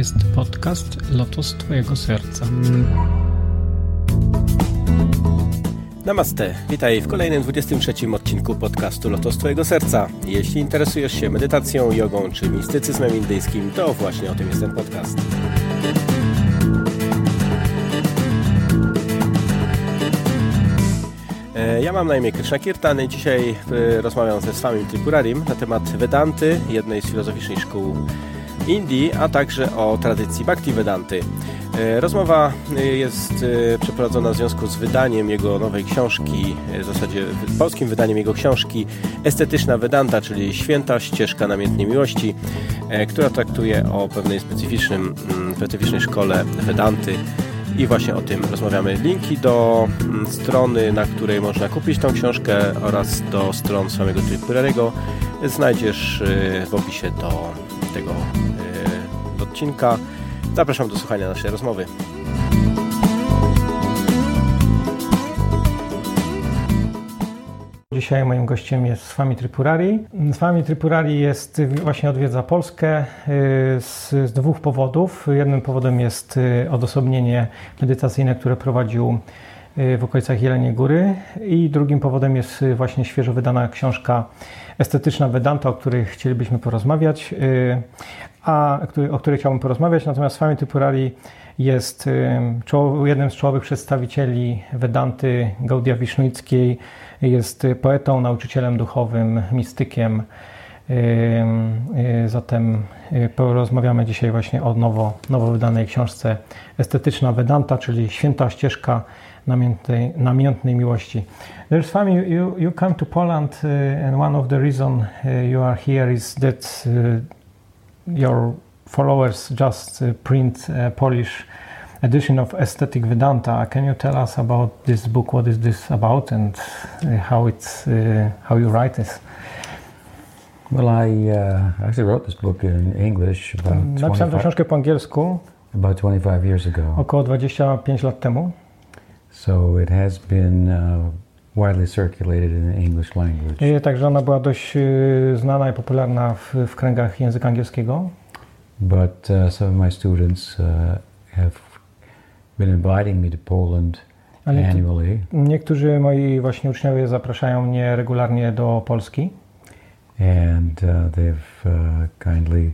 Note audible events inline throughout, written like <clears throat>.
jest podcast Lotos Twojego Serca. Namaste, witaj w kolejnym 23 odcinku podcastu Lotos Twojego Serca. Jeśli interesujesz się medytacją, jogą czy mistycyzmem indyjskim, to właśnie o tym jest ten podcast. E, ja mam na imię Krishna Kirtan i dzisiaj e, rozmawiam ze Swami Tripurarim na temat Vedanty, jednej z filozoficznych szkół Indii, a także o tradycji Bhakti Vedanty. E, rozmowa jest przeprowadzona w związku z wydaniem jego nowej książki, w zasadzie polskim wydaniem jego książki Estetyczna Vedanta, czyli Święta Ścieżka Namiętnej Miłości, która traktuje o pewnej specyficznym, mm, specyficznej szkole Vedanty, i właśnie o tym rozmawiamy. Linki do mm, strony, na której można kupić tą książkę oraz do stron samego Tripureriego znajdziesz w opisie do tego y, odcinka. Zapraszam do słuchania naszej rozmowy. Dzisiaj moim gościem jest Swami Tripurari. Swami Tripurari jest, właśnie odwiedza Polskę y, z, z, dwóch powodów. Jednym powodem jest y, odosobnienie medytacyjne, które prowadził y, w okolicach Jeleniej Góry i drugim powodem jest właśnie świeżo wydana książka Estetyczna Vedanta, o której chcielibyśmy porozmawiać, a o której chciałbym porozmawiać. Natomiast Swami Tripurari jest jednym z czołowych przedstawicieli Vedanty Gaudia Wisznuickiej, jest poetą, nauczycielem duchowym, mistykiem. Zatem y, porozmawiamy dzisiaj właśnie o nowo, nowo wydanej książce Estetyczna Vedanta, czyli Święta Ścieżka Namiętnej, namiętnej Miłości. There's funny, you, you come to Poland uh, and one of the reason uh, you are here is that uh, your followers just print Polish edition of Aesthetic Vedanta. Can you tell us about this book? What is this about, and uh, how it's uh, how you write this? Well, I uh, actually wrote this book in English about Napisałem tę książkę po angielsku about 25 years ago. Około 25 lat temu. So it has been uh, widely circulated in the English language. I także ona była dość y, znana i popularna w, w kręgach języka angielskiego. But uh, some of my students uh, have been inviting me to Poland annually. Niektórzy moi właśnie uczniowie zapraszają mnie regularnie do Polski. And uh, they've uh, kindly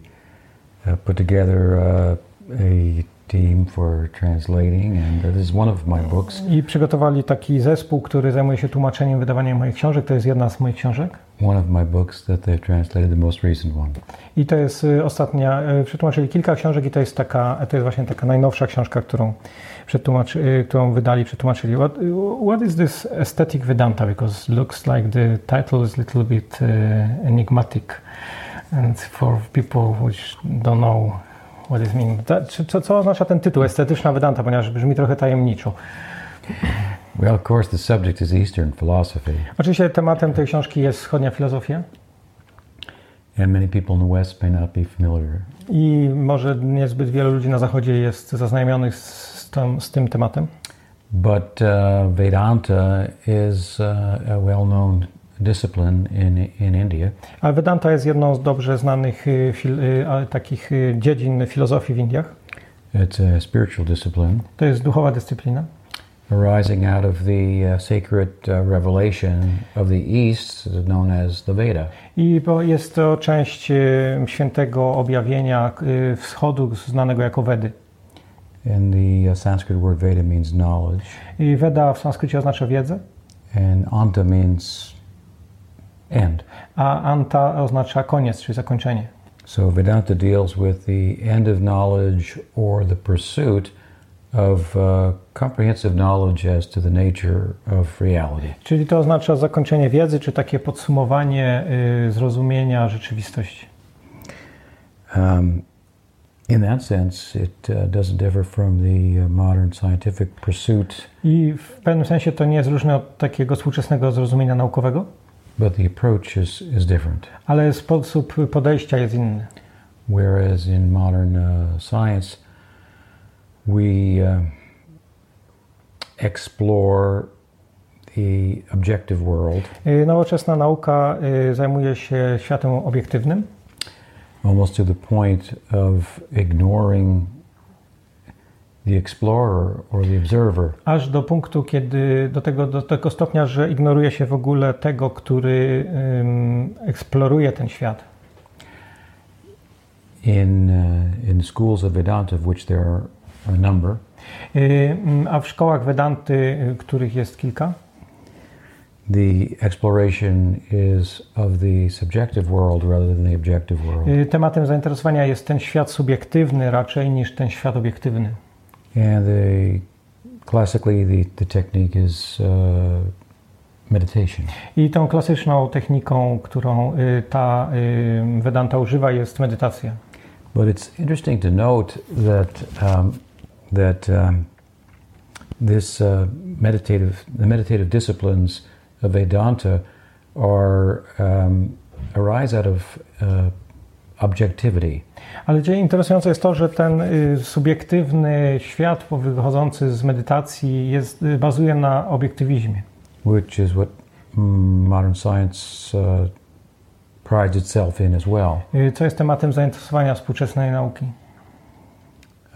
uh, put together uh, a team for translating and this is one of my books. I przygotowali taki zespół, który zajmuje się tłumaczeniem, wydawaniem moich książek. To jest jedna z moich książek. One of my books that they've translated, the most recent one. I to jest y, ostatnia, y, przetłumaczyli kilka książek i to jest taka, to jest właśnie taka najnowsza książka, którą przetłumaczy, którą wydali, przetłumaczyli. What, what is this aesthetic Vedanta? Because it looks like the title is a little bit uh, enigmatic. And for people which don't know what is mean. Co, co oznacza ten tytuł, estetyczna Vedanta, ponieważ brzmi trochę tajemniczo. Well, of course, the subject is Eastern philosophy. Oczywiście tematem tej książki jest wschodnia filozofia. And many people in the West may not be familiar. I może niezbyt wielu ludzi na zachodzie jest zaznajomionych z, tym, z tym tematem. But uh, Vedanta is uh, a well-known discipline in, in India. A Vedanta jest jedną z dobrze znanych y, fil, y, takich y, dziedzin filozofii w Indiach. It's a spiritual discipline. To jest duchowa dyscyplina. Arising out of the uh, sacred uh, revelation of the East, known as the Veda. I bo jest to część świętego objawienia wschodu, znanego jako Vedy. And the uh, Sanskrit word Veda means knowledge. I Veda w sanskrycie oznacza wiedzę. And Anta means end. A anta oznacza koniec, czyli zakończenie. So Vedanta deals with the end of knowledge or the pursuit of uh, comprehensive knowledge as to the nature of reality. Czyli to oznacza zakończenie wiedzy, czy takie podsumowanie y, zrozumienia rzeczywistości. Um, in that sense, it uh, doesn't differ from the uh, modern scientific pursuit. I w pewnym sensie to nie jest różne od takiego współczesnego zrozumienia naukowego. But the approach is, is different. Ale sposób podejścia jest inny. Whereas in modern uh, science, we uh, explore the objective world. Nowoczesna nauka zajmuje się światem obiektywnym. almost to the point of ignoring the explorer or the observer. Aż do punktu, kiedy do tego, do tego stopnia, że ignoruje się w ogóle tego, który ym, eksploruje ten świat. In, uh, in schools of Vedanta, of which there are a number, a w szkołach Vedanty, których jest kilka, the exploration is of the subjective world rather than the objective world. tematem zainteresowania jest ten świat subiektywny raczej niż ten świat obiektywny. And the, classically, the, the technique is uh, meditation. I tą klasyczną techniką, którą y, ta y, Vedanta używa, jest medytacja. But it's interesting to note that um, that um, this uh, meditative the meditative disciplines of Vedanta are um, arise out of uh, objectivity. Ale interesujące jest to, że ten y, subiektywny świat wychodzący z medytacji jest, y, bazuje na obiektywizmie. which is what mm, modern science uh, prides itself in as well. Y, Co jest tematem zainteresowania współczesnej nauki.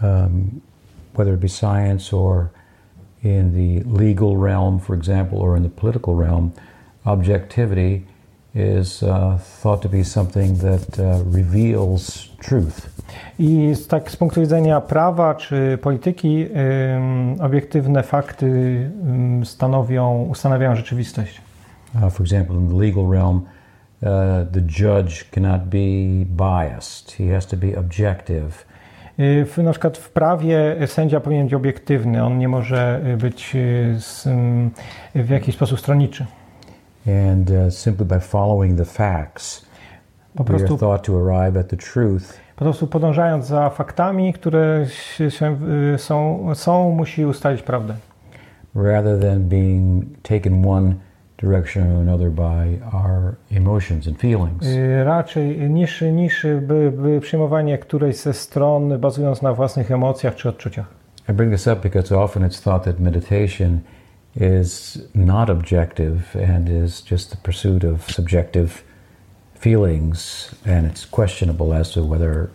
Um, whether it be science or in the legal realm, for example, or in the political realm, objectivity is uh, thought to be something that uh, reveals truth. I tak z punktu widzenia prawa czy polityki, ym, obiektywne fakty ym, stanowią, ustanawiają rzeczywistość. Uh, for example, in the legal realm, uh, the judge cannot be biased. He has to be objective. Y, W, na przykład w prawie sędzia powinien być obiektywny, on nie może y, być y, w jakiś sposób stronniczy. And uh, simply by following the facts, Po we are prostu, thought to arrive at the truth po prostu podążając za faktami, które się, są, są, musi ustalić prawdę. rather than being taken one direction or another by our emotions and feelings. Y, Raczej niż, niż by, by przyjmowanie którejś ze stron bazując na własnych emocjach czy odczuciach. I bring this up because often it's thought that meditation is not objective and is just the pursuit of subjective feelings, and it's questionable as to whether,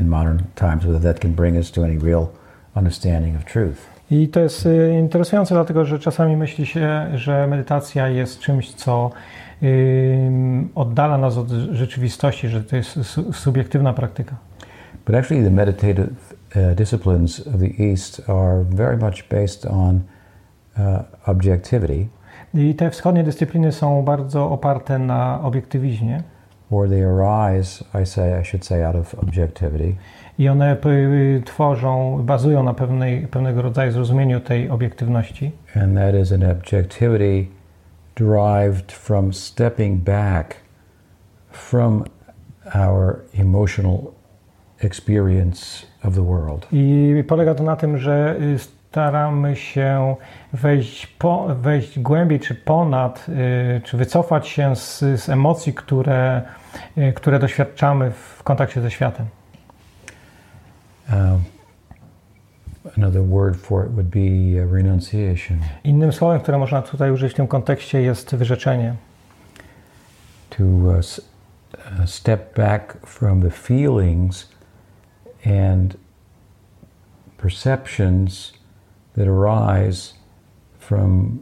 in modern times, whether that can bring us to any real understanding of truth. I to jest y, interesujące, dlatego że czasami myśli się, że medytacja jest czymś, co oddala nas od rzeczywistości, że to jest su- subiektywna praktyka. But actually, the meditative uh, disciplines of the East are very much based on objectivity, I te wschodnie dyscypliny są bardzo oparte na obiektywizmie or they arise, I say, I should say, out of objectivity. i one tworzą, bazują na pewnej, pewnego rodzaju zrozumieniu tej obiektywności. And that is an objectivity derived from stepping back from our emotional experience of the world. I polega to na tym, że y, staramy się wejść, po, wejść głębiej czy ponad, y, czy wycofać się z, z emocji, które, y, które doświadczamy w kontakcie ze światem. Um, another word for it would be uh, renunciation. Innym słowem, które można tutaj użyć w tym kontekście jest wyrzeczenie. To uh, uh, step back from the feelings and perceptions that arise from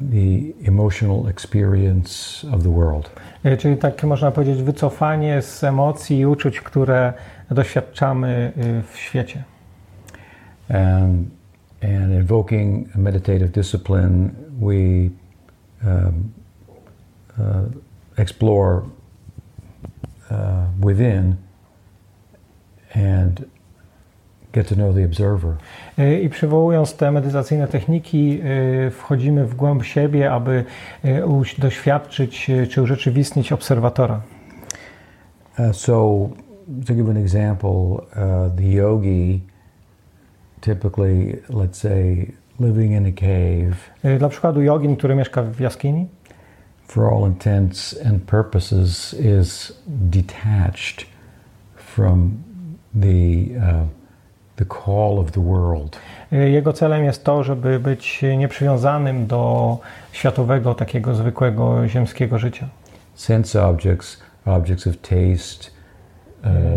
the emotional experience of the world. Y, Czyli takie można powiedzieć wycofanie z emocji i uczuć, które doświadczamy y, w świecie. And, and invoking meditative discipline, we um, uh, explore uh, within and get to know the observer. Y, I przywołując te medytacyjne techniki, y, wchodzimy w głąb siebie, aby uś- doświadczyć czy urzeczywistnić obserwatora. So, to give an example, uh, the yogi typically, let's say, living in a cave, Dla przykładu jogin, który mieszka w jaskini, for all intents and purposes, is detached from the uh, the call of the world. jego celem jest to, żeby być nieprzywiązanym do światowego, takiego zwykłego ziemskiego życia. Sense objects, objects of taste,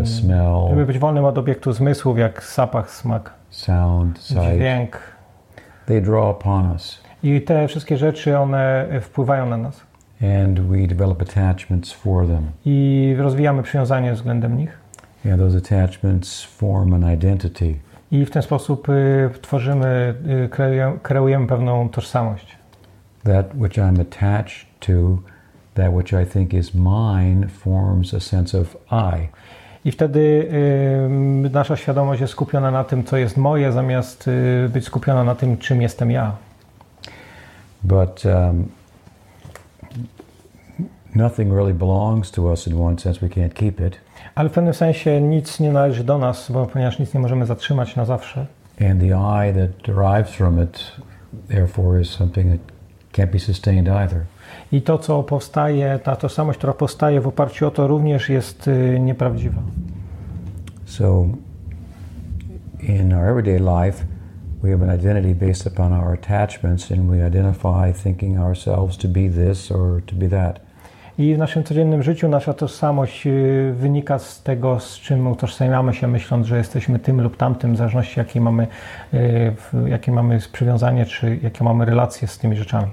uh, smell, Żeby być wolnym od obiektu zmysłów, jak zapach, smak, sound, sight. dźwięk. They draw upon us, I te wszystkie rzeczy, one wpływają na nas. and we develop attachments for them. I rozwijamy przywiązanie względem nich. And those attachments form an identity. I w ten sposób y, tworzymy, y, kreujemy, kreujemy pewną tożsamość. That which I'm attached to, that which I think is mine, forms a sense of I. I wtedy y, nasza świadomość jest skupiona na tym, co jest moje, zamiast y, być skupiona na tym, czym jestem ja. But um, nothing really belongs to us in one sense, we can't keep it. Ale w pewnym sensie nic nie należy do nas, bo ponieważ nic nie możemy zatrzymać na zawsze. And the I that derives from it, therefore, is something that can't be sustained either. I to, co powstaje, ta tożsamość, która powstaje w oparciu o to, również jest y, nieprawdziwa. So, in our everyday life, we have an identity based upon our attachments, and we identify thinking ourselves to be this or to be that. I w naszym codziennym życiu nasza tożsamość y, wynika z tego, z czym utożsamiamy się, myśląc, że jesteśmy tym lub tamtym, w zależności jakie mamy, y, jakie mamy przywiązanie, czy jakie mamy relacje z tymi rzeczami.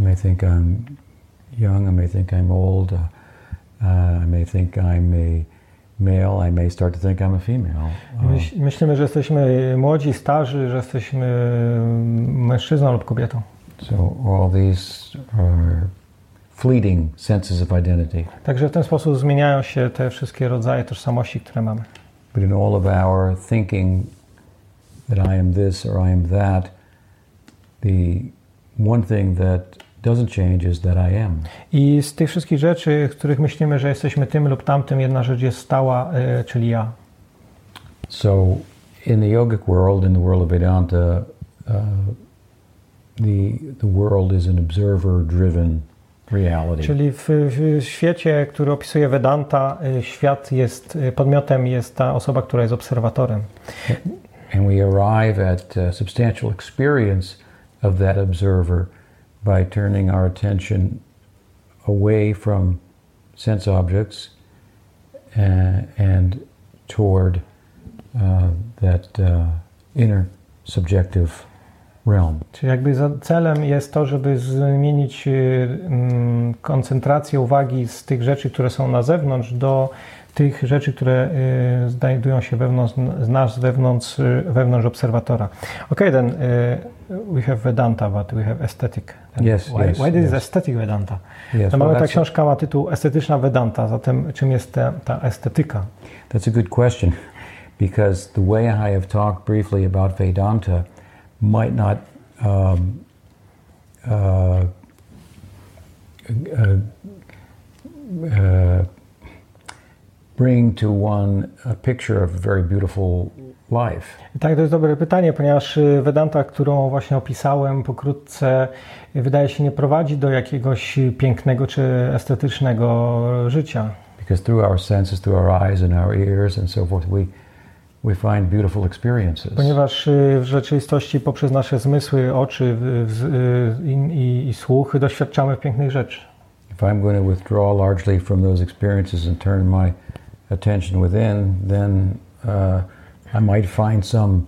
I may think I'm young, I may think I'm old, uh, I may think I'm a male, I may start to think I'm a female. Myśl, myślimy, że jesteśmy młodzi, starzy, że jesteśmy mm, mężczyzną lub kobietą. so, all these are fleeting senses of identity. Także w ten sposób zmieniają się te wszystkie rodzaje tożsamości, które mamy. But in all of our thinking that I am this or I am that, the one thing that doesn't change is that I am. I z tych wszystkich rzeczy, w których myślimy, że jesteśmy tym lub tamtym, jedna rzecz jest stała, y, czyli ja. So, in the yogic world, in the world of Vedanta, uh, the the world is an observer-driven reality. Czyli w, w świecie, który opisuje Vedanta, y, świat jest, y, podmiotem jest ta osoba, która jest obserwatorem. And we arrive at uh, substantial experience of that observer by turning our attention away from sense objects uh, and toward uh, that uh, inner subjective realm. Czyli jakby celem jest to, żeby zmienić y, mm, koncentrację uwagi z tych rzeczy, które są na zewnątrz, do tych rzeczy, które y, znajdują się wewnątrz z nas, wewnątrz, y, wewnątrz obserwatora. Okay, then we have Vedanta, but we have aesthetic. Then Yes, why, yes, why this is yes. aesthetic Vedanta? Yes, No well, mamy ta książka ma tytuł Estetyczna Vedanta, zatem czym jest ta, ta estetyka? that's a good question because the way I have talked briefly about Vedanta might not um, uh, uh, uh, bring to one a picture of a very beautiful life. Tak, to jest dobre pytanie, ponieważ y, Vedanta, którą właśnie opisałem pokrótce, wydaje się nie prowadzi do jakiegoś pięknego czy estetycznego życia. Because through our senses, through our eyes and our ears and so forth, we, we find beautiful experiences. Ponieważ w rzeczywistości poprzez nasze zmysły, oczy w- w- y, i, i, doświadczamy pięknych rzeczy. If I'm going to withdraw largely from those experiences and turn my attention within, then uh, I might find some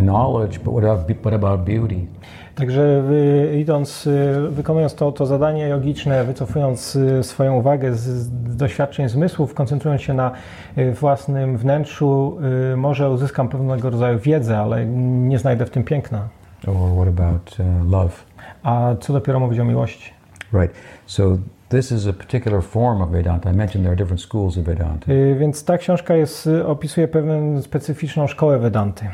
knowledge, but what about, but about beauty? Także wy, idąc, y, wykonując to, to zadanie jogiczne, wycofując y, swoją uwagę z, z doświadczeń zmysłów, koncentrując się na y, własnym wnętrzu, może uzyskam pewnego rodzaju wiedzę, ale nie znajdę w tym piękna. Or what about uh, love? A co dopiero mówić o miłości? Right. So this is a particular form of Vedanta. I mentioned there are different schools of Vedanta. Więc ta książka jest, opisuje pewną specyficzną szkołę Vedanty.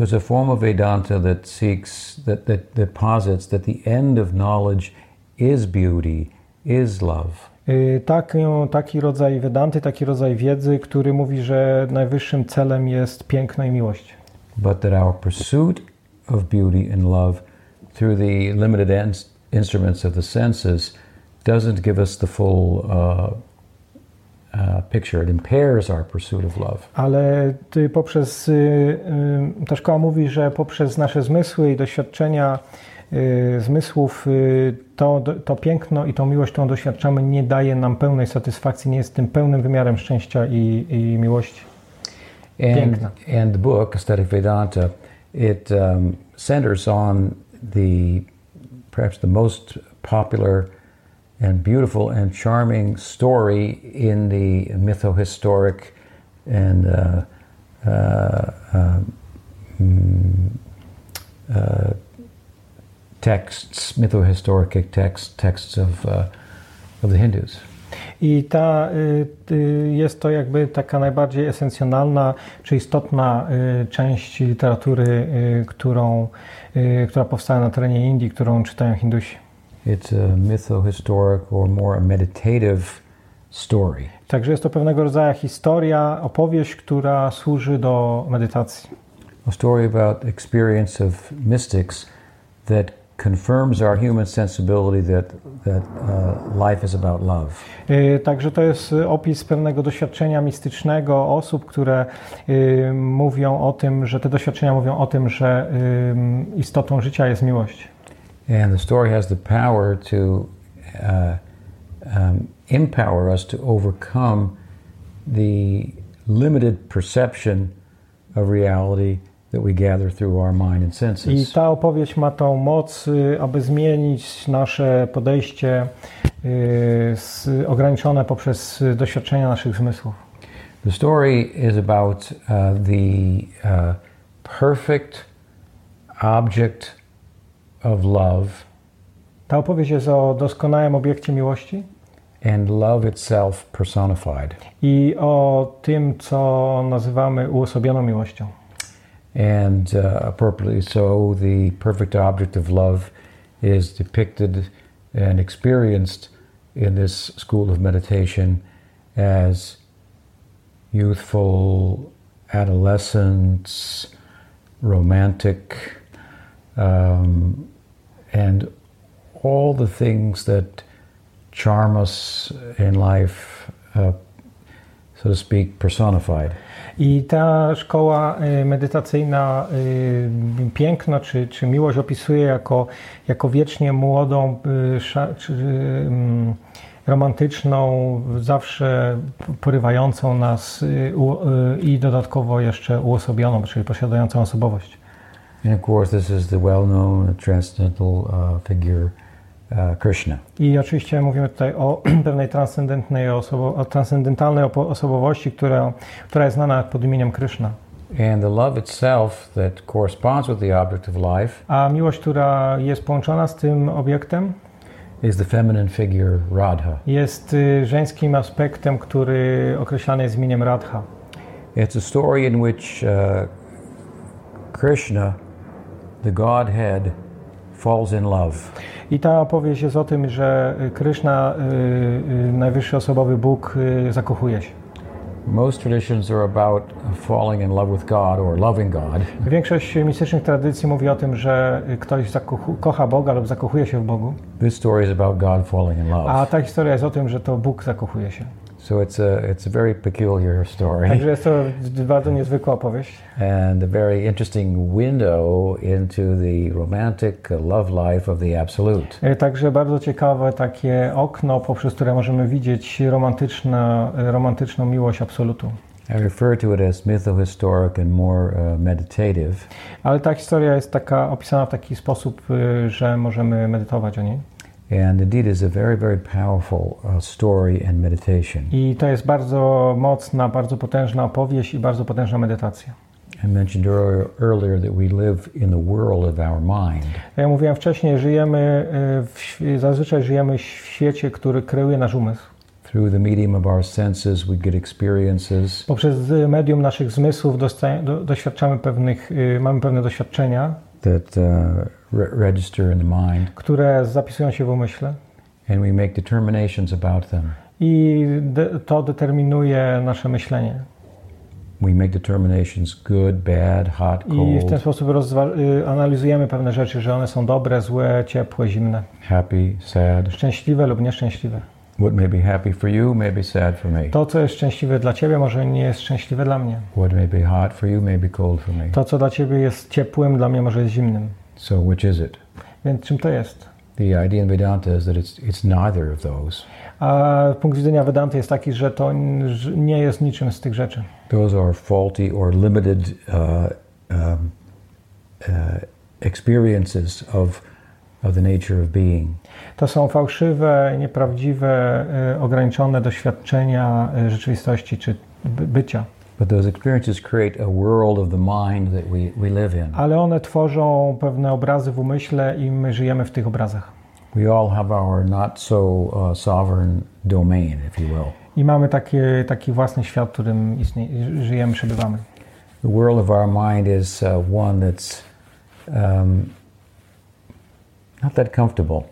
It's a form of Vedanta that seeks, that, that, that posits that the end of knowledge is beauty, is love. Tak, taki rodzaj Vedanty, taki rodzaj wiedzy, który mówi, że najwyższym celem jest piękno i miłość. but that our pursuit of beauty and love through the limited instruments of the senses doesn't give us the full uh, picture. It impairs our pursuit of love. Ale ty poprzez, y, y, ta szkoła mówi, że poprzez nasze zmysły i doświadczenia y, zmysłów, to, to piękno i tą miłość, którą doświadczamy, nie daje nam pełnej satysfakcji, nie jest tym pełnym wymiarem szczęścia i, i miłości. And, Piękna. and the book, Aesthetic Vedanta, it um, centers on the perhaps the most popular and beautiful and charming story in the mytho-historic and uh, uh, um, uh, texts, mytho-historic texts, texts of, uh, of the Hindus. I ta, y, jest to jakby taka najbardziej esencjonalna czy istotna y, część literatury, y, którą, która powstała na terenie Indii, którą czytają Hindusi. It's a mytho-historic or more a meditative story. Także jest to pewnego rodzaju historia, opowieść, która służy do medytacji. A story about experience of mystics that confirms our human sensibility that, that uh, life is about love. Y, Także to jest opis pewnego doświadczenia mistycznego osób, które y, mówią o tym, że te doświadczenia mówią o tym, że y, istotą życia jest miłość. And the story has the power to uh, um, empower us to overcome the limited perception of reality that we gather through our mind and I senses. ta opowieść ma tą moc, y, aby zmienić nasze podejście y, z, ograniczone poprzez doświadczenia naszych zmysłów. The story is about uh, the uh, perfect object of love Ta opowieść jest o doskonałym obiekcie miłości and love itself personified. i o tym, co nazywamy uosobioną miłością. And uh, appropriately so, the perfect object of love is depicted and experienced in this school of meditation as youthful adolescence, romantic, um, and all the things that charm us in life, uh, so to speak, personified. I ta szkoła y, medytacyjna y, piękno czy, czy miłość opisuje jako, jako wiecznie młodą, y, czy, ym, romantyczną, zawsze porywającą nas i dodatkowo jeszcze uosobioną, czyli posiadającą osobowość. I oczywiście mówimy tutaj o <clears throat> pewnej transcendentnej osobo, o transcendentalnej osobowości, która, która jest znana pod imieniem Kryszna. And the love itself that corresponds with the object of life A miłość, która jest połączona z tym obiektem, is the feminine figure Radha. jest y, żeńskim aspektem, który określany jest imieniem Radha. It's a story in which uh, Krishna, the Godhead, falls in love. I ta opowieść jest o tym, że Kryszna, y, y, najwyższy osobowy Bóg, y, zakochuje się. Most traditions are about falling in love with God or loving God. Większość mistycznych tradycji mówi o tym, że ktoś kocha Boga lub zakochuje się w Bogu, This story is about God falling in a love. ta historia jest o tym, że to Bóg zakochuje się. So it's a, it's a very peculiar story. Także jest to bardzo niezwykła opowieść. and a very interesting window into the romantic love life of the Absolute. Y, Także bardzo ciekawe takie okno, poprzez które możemy widzieć romantyczne, y, romantyczną miłość absolutu. I refer to it as mytho-historic and more uh, meditative, Ale ta historia jest taka opisana w taki sposób, że możemy medytować o niej. And indeed is a very, very powerful uh, story and meditation. I to jest bardzo mocna, bardzo potężna opowieść i bardzo potężna medytacja. I mentioned earlier, earlier that we live in the world of our mind, Ja mówiłem wcześniej, żyjemy, y, w, zazwyczaj żyjemy w świecie, który kreuje nasz umysł. Through the medium of our senses, we get experiences Poprzez y, medium naszych zmysłów doświadczamy pewnych, y, mamy pewne doświadczenia, that uh, re- register in the mind, które zapisują się w umyśle and we make determinations about them. i de, to determinuje nasze myślenie. We make determinations good, bad, hot, I w ten cold, sposób y, analizujemy pewne rzeczy, że one są dobre, złe, ciepłe, zimne, happy, sad. szczęśliwe lub nieszczęśliwe. What may be happy for you may be sad for me. To, co jest szczęśliwe dla Ciebie, może nie jest szczęśliwe dla mnie. What may be hot for you may be cold for me. To, co dla Ciebie jest ciepłym, dla mnie może jest zimnym. So which is it? Więc czym to jest? The idea in Vedanta is that it's, it's neither of those. A punkt widzenia Vedanty jest taki, że to nie jest niczym z tych rzeczy. Those are faulty or limited uh, um, uh, experiences of, of the nature of being. To są fałszywe, nieprawdziwe, y, ograniczone doświadczenia y, rzeczywistości czy by- bycia. But those experiences create a world of the mind that we, we live in. Ale one tworzą pewne obrazy w umyśle i my żyjemy w tych obrazach. We all have our not so uh, sovereign domain, if you will. I mamy taki, taki własny świat, w którym istnie, żyjemy, przebywamy. The world of our mind is uh, one that's um, not that comfortable,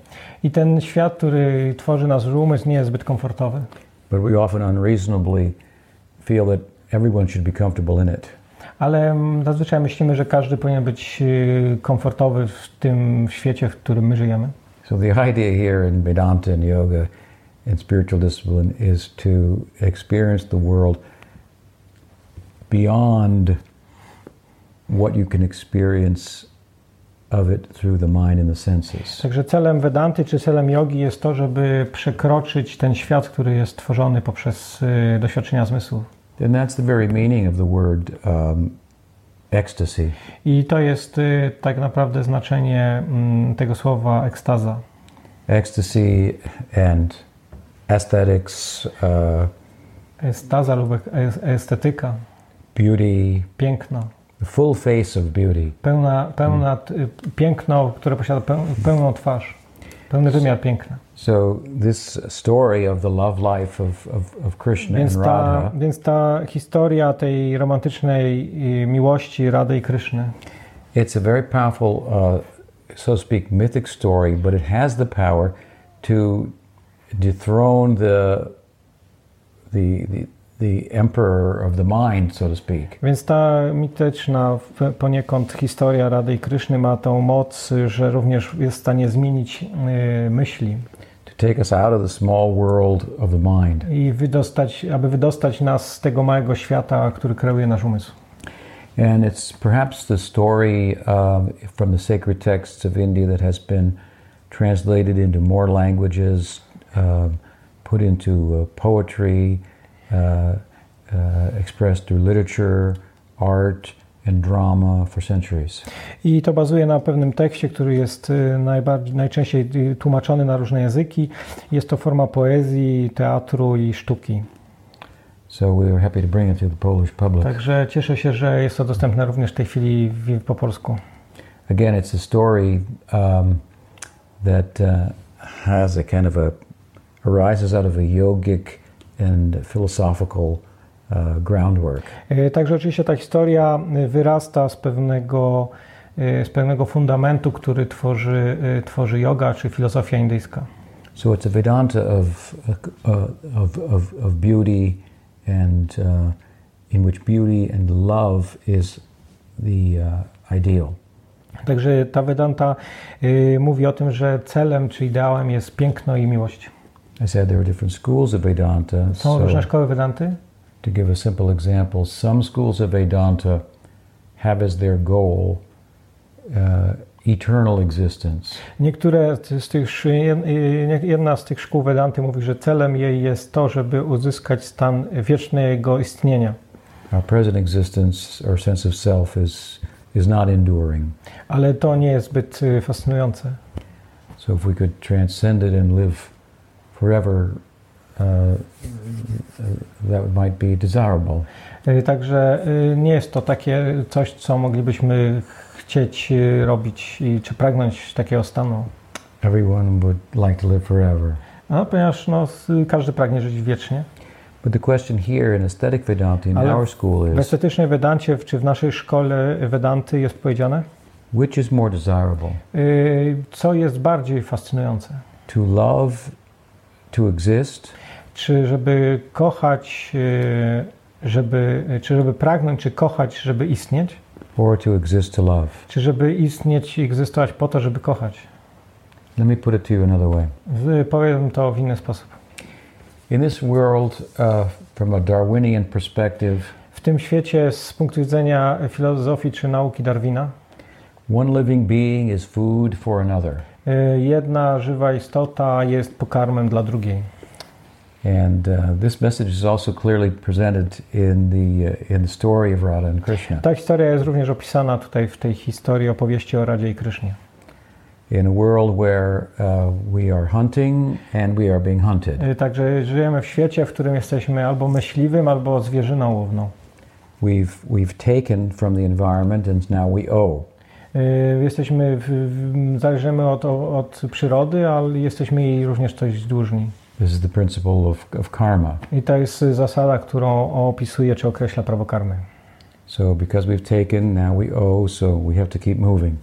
I ten świat, który tworzy nasz umysł, nie jest zbyt komfortowy. but we often unreasonably feel that everyone should be comfortable in it. Ale mm, zazwyczaj myślimy, że każdy powinien być y, komfortowy w tym świecie, w którym my żyjemy. So the idea here in Vedanta and yoga and spiritual discipline is to experience the world beyond what you can experience of it through the mind and the senses. Także celem Vedanty czy celem jogi jest to, żeby przekroczyć ten świat, który jest tworzony poprzez y, doświadczenia zmysłu. And that's the very meaning of the word um, ecstasy. I to jest y, tak naprawdę znaczenie mm, tego słowa ekstaza. Ecstasy and aesthetics, uh, Estaza lub ek- es- estetyka, beauty, piękno. Full face of beauty. Pełna, pełna t- y, piękno, które posiada peł, pełną twarz, pełny wymiar piękna. So this story of the love life of, of, of Krishna Więc and Radha więc ta historia tej romantycznej y, miłości Rady i Kryszny It's a very powerful, uh, so to speak, mythic story, but it has the power to dethrone the, the, the, the emperor of the mind, so to speak. Więc ta mityczna poniekąd historia Rady Kryszny ma tą moc, że również jest w stanie zmienić y, myśli To take us out of the small world of the mind. i wydostać, aby wydostać nas z tego małego świata, który kreuje nasz umysł. And it's perhaps the story um, from the sacred texts of India that has been translated into more languages, um, put into uh, poetry, uh, uh, expressed through literature, art, and drama for centuries. I to bazuje na pewnym tekście, który jest y, najbardziej, najczęściej y, tłumaczony na różne języki. Jest to forma poezji, teatru i sztuki. So we were happy to bring it to the Polish public. Także cieszę się, że jest to dostępne również w tej chwili w, po polsku. Again, it's a story um, that uh, has a kind of a arises out of a yogic and philosophical uh, groundwork. Y, Także oczywiście ta historia y, wyrasta z pewnego, y, z pewnego fundamentu, który tworzy, tworzy yoga czy filozofia indyjska. So it's a Vedanta of uh, of, of, of beauty, and uh, in which beauty and love is the uh, ideal. Także ta Vedanta y, mówi o tym, że celem czy ideałem jest piękno i miłość. I said there are different schools of Vedanta. Są So różne szkoły Vedanty. to give a simple example, some schools of Vedanta have as their goal uh, eternal existence. Niektóre z tych, jedna z tych szkół Vedanty mówi, że celem jej jest to, żeby uzyskać stan wiecznego istnienia. Our present existence, our sense of self, is is not enduring. Ale to nie jest zbyt y, fascynujące. So if we could transcend it and live forever, uh, that might be desirable. Y, Także y, nie jest to takie coś, co moglibyśmy chcieć y, robić i czy pragnąć takiego stanu. Everyone would like to live forever. No, ponieważ no, każdy pragnie żyć wiecznie. But the question here in aesthetic Vedanta in Ale our school W is estetycznej Vedancie, czy w naszej szkole Vedanty jest powiedziane, which is more desirable? co jest bardziej fascynujące. To love, to exist, Czy żeby kochać, y, żeby, czy żeby pragnąć, czy kochać, żeby istnieć, or to exist to love? czy żeby istnieć i egzystować po to, żeby kochać. Let me put it to you another way. Powiem to w inny sposób. In this world, uh, from a Darwinian perspective, W tym świecie z punktu widzenia filozofii czy nauki Darwina, One living being is food for another. Y, Jedna żywa istota jest pokarmem dla drugiej. And uh, this message is also clearly presented in the uh, in the story of Radha and Krishna. Ta historia jest również opisana tutaj w tej historii opowieści o Radzie i Krysznie. In a world where uh, we are hunting and we are being hunted. Y, Także żyjemy w świecie, w którym jesteśmy albo myśliwym, albo zwierzyną łowną. We've we've taken from the environment and now we owe. Y, Jesteśmy, w, zależymy od, od przyrody, ale jesteśmy jej również coś dłużni. This is the principle of, of karma. I to jest zasada, którą opisuje czy określa prawo karmy. So because we've taken, now we owe, so we have to keep moving.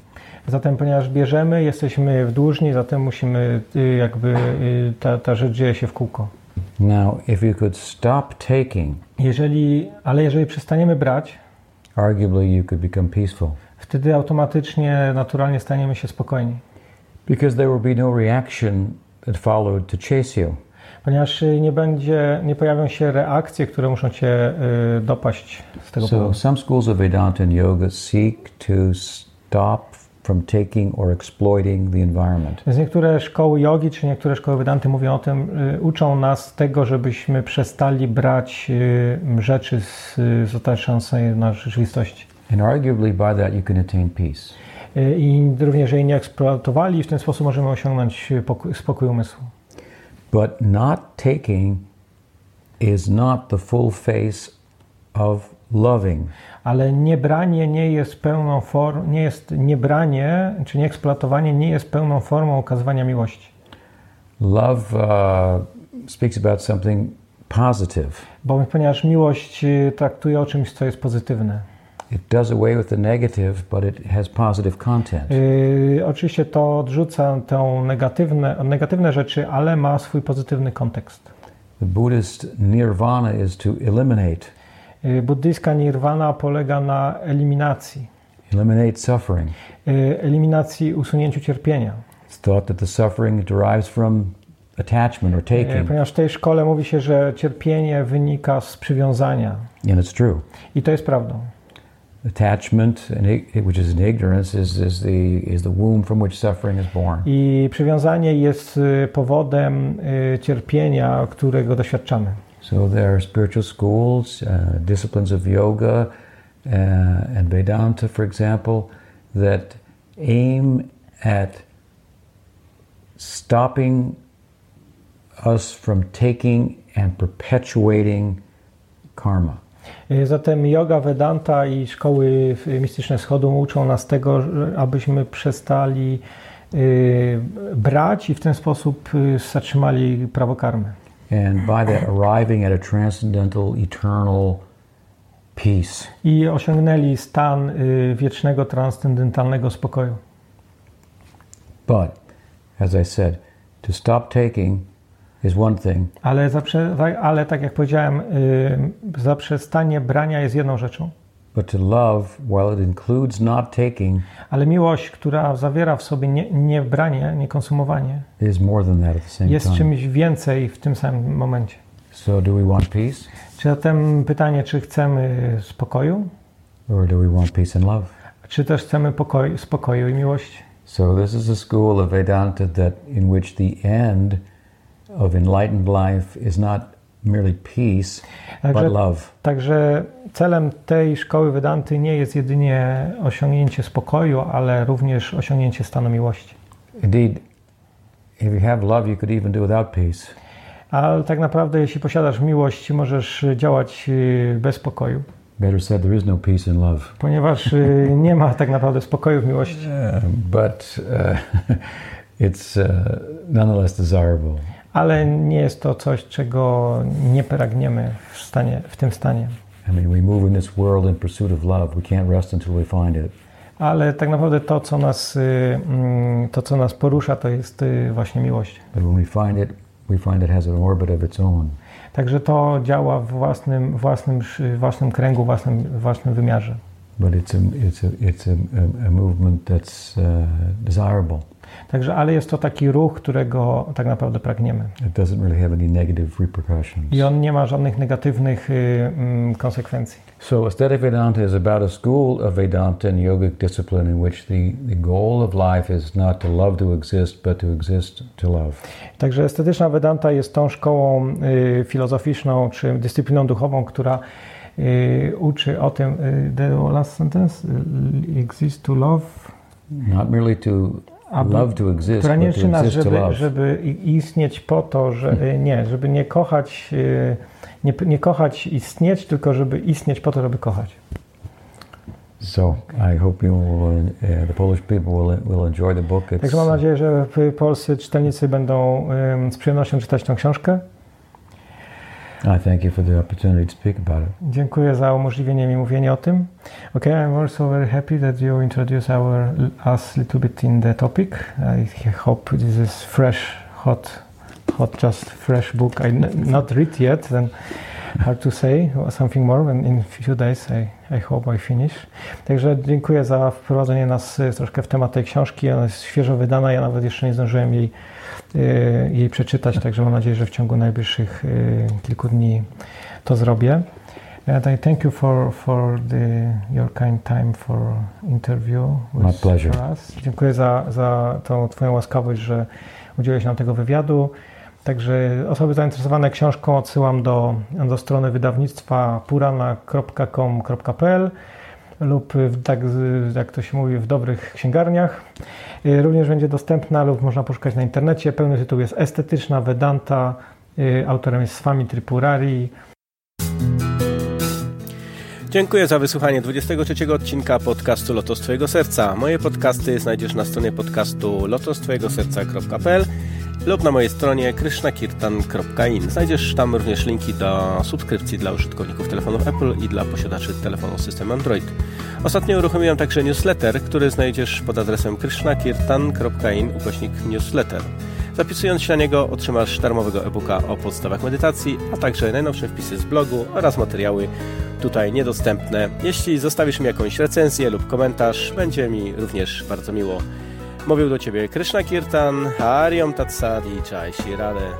Zatem, ponieważ bierzemy, jesteśmy w dłużni, zatem musimy, y, jakby y, ta, ta rzecz dzieje się w kółko. Now, if you could stop taking, Jeżeli, ale jeżeli przestaniemy brać, arguably you could become peaceful. Wtedy automatycznie, naturalnie staniemy się spokojni. Because there will be no reaction that followed to chase you. Ponieważ y, nie będzie, nie pojawią się reakcje, które muszą cię y, dopaść z tego So powodu. some schools of Vedanta and yoga seek to stop from taking or exploiting the environment. Więc niektóre szkoły jogi, czy niektóre szkoły Vedanty mówią o tym, y, uczą nas tego, żebyśmy przestali brać y, rzeczy z, z otaczającej nas rzeczywistości. And arguably by that you can attain peace. Y, I również jej nie eksploatowali w ten sposób możemy osiągnąć pokój, spokój umysłu. But not taking is not the full face of loving. Ale niebranie nie jest pełną formą, nie jest niebranie, czy nieeksploatowanie nie jest pełną formą okazywania miłości. Love uh, speaks about something positive. Bo ponieważ miłość y, traktuje o czymś, co jest pozytywne. It does away with the negative, but it has positive content. Yy, oczywiście to odrzuca tą negatywne, negatywne rzeczy, ale ma swój pozytywny kontekst. The Buddhist nirvana is to eliminate, Yy, buddyjska nirwana polega na eliminacji, eliminate suffering. yy, eliminacji, usunięciu cierpienia. It's thought that the suffering derives from attachment or Yy, taking, ponieważ w tej szkole mówi się, że cierpienie wynika z przywiązania. and it's true. I to jest prawdą. Attachment, which is in ignorance, is, is the is the womb from which suffering is born. I przywiązanie jest yy, powodem yy, cierpienia, którego doświadczamy. So there are spiritual schools, uh, disciplines of yoga uh, and Vedanta, for example, that aim at stopping us from taking and perpetuating karma. Y, Zatem yoga, Vedanta i szkoły y, mistyczne wschodu uczą nas tego, abyśmy przestali y, brać i w ten sposób zatrzymali prawo karmy. And by that, arriving at a transcendental, eternal peace. I osiągnęli stan wiecznego, transcendentalnego spokoju. But, as I said, to stop taking is one thing, Ale, zaprze, ale tak jak powiedziałem, y, zaprzestanie brania jest jedną rzeczą. but to love, while it includes not taking, Ale miłość, która zawiera w sobie nie, nie branie, nie konsumowanie, is more than that at the same jest time. czymś więcej w tym samym momencie. So, do we want peace, Czy zatem pytanie, czy chcemy spokoju, or do we want peace and love? czy też chcemy pokoju, spokoju i miłości? So, this is a school of Vedanta that in which the end of enlightened life is not merely peace, but Także, love. także celem tej szkoły Vedanty nie jest jedynie osiągnięcie spokoju, ale również osiągnięcie stanu miłości. Indeed, if you have love, you could even do without peace. Ale tak naprawdę, jeśli posiadasz miłość, możesz działać y, bez spokoju, Better said, there is no peace in love. ponieważ y, <laughs> nie ma tak naprawdę spokoju w miłości. Uh, but uh, <laughs> it's uh, nonetheless desirable. Ale nie jest to coś, czego nie pragniemy w, stanie, w tym stanie. I mean, we move in this world in pursuit of love. We can't rest until we find it. Ale tak naprawdę to, co nas, y, mm, to, co nas porusza, to jest y, właśnie miłość. But when we find it, we find it has an orbit of its own. Także to działa w własnym, własnym, własnym kręgu, własnym, własnym wymiarze. But it's a, it's a, it's a, a, a movement that's desirable. Także, ale jest to taki ruch, którego tak naprawdę pragniemy. It doesn't really have any negative repercussions. I on nie ma żadnych negatywnych mm, konsekwencji. So, Aesthetic Vedanta is about a school of Vedanta and yogic discipline in which the, the goal of life is not to love to exist, but to exist to love. Także estetyczna Vedanta jest tą szkołą y, filozoficzną czy dyscypliną duchową, która uczy o tym, y, the last sentence, y, exist to love, Not merely to love to exist, która nie uczy nas, żeby, love. żeby istnieć po to, że y, nie, żeby nie kochać, y, nie, nie kochać istnieć, tylko żeby istnieć po to, żeby kochać. So, I hope you will, uh, the Polish people will, will enjoy the book. It's, Także mam nadzieję, że y, polscy czytelnicy będą z przyjemnością czytać tę książkę. I thank you for the opportunity to speak about it. Dziękuję za umożliwienie mi mówienia o tym. Okay, I'm also very happy that you introduce our us little bit in the topic. I hope this is fresh, hot, hot, just fresh book. I not read yet, then hard to say something more. And in few days, I, I hope I finish. Także dziękuję za wprowadzenie nas y, troszkę w temat tej książki. Ona jest świeżo wydana. Ja nawet jeszcze nie zdążyłem jej, y, jej przeczytać, także mam nadzieję, że w ciągu najbliższych y, kilku dni to zrobię. And I thank you for, for the, your kind time for interview My pleasure. us. Dziękuję za, za tą Twoją łaskawość, że udzieliłeś nam tego wywiadu. Także osoby zainteresowane książką odsyłam do, do strony wydawnictwa purana.com.pl lub tak, jak to się mówi w dobrych księgarniach. Y, Również będzie dostępna lub można poszukać na internecie. Pełny tytuł jest Estetyczna Vedanta. Y, Autorem jest Swami Tripurari. Dziękuję za wysłuchanie 23 odcinka podcastu Lotos Twojego Serca. Moje podcasty znajdziesz na stronie podcastu lotostwojegoserca.pl lub na mojej stronie krishnakirtan.in. Znajdziesz tam również linki do subskrypcji dla użytkowników telefonów Apple i dla posiadaczy telefonu system Android. Ostatnio uruchomiłem także newsletter, który znajdziesz pod adresem krishnakirtan.in ukośnik newsletter. Zapisując się na niego otrzymasz darmowego e-booka o podstawach medytacji, a także najnowsze wpisy z blogu oraz materiały tutaj niedostępne. Jeśli zostawisz mi jakąś recenzję lub komentarz, będzie mi również bardzo miło. Mówił do Ciebie Krishna Kirtan, Hariom Tatsadi, Chai Shirale.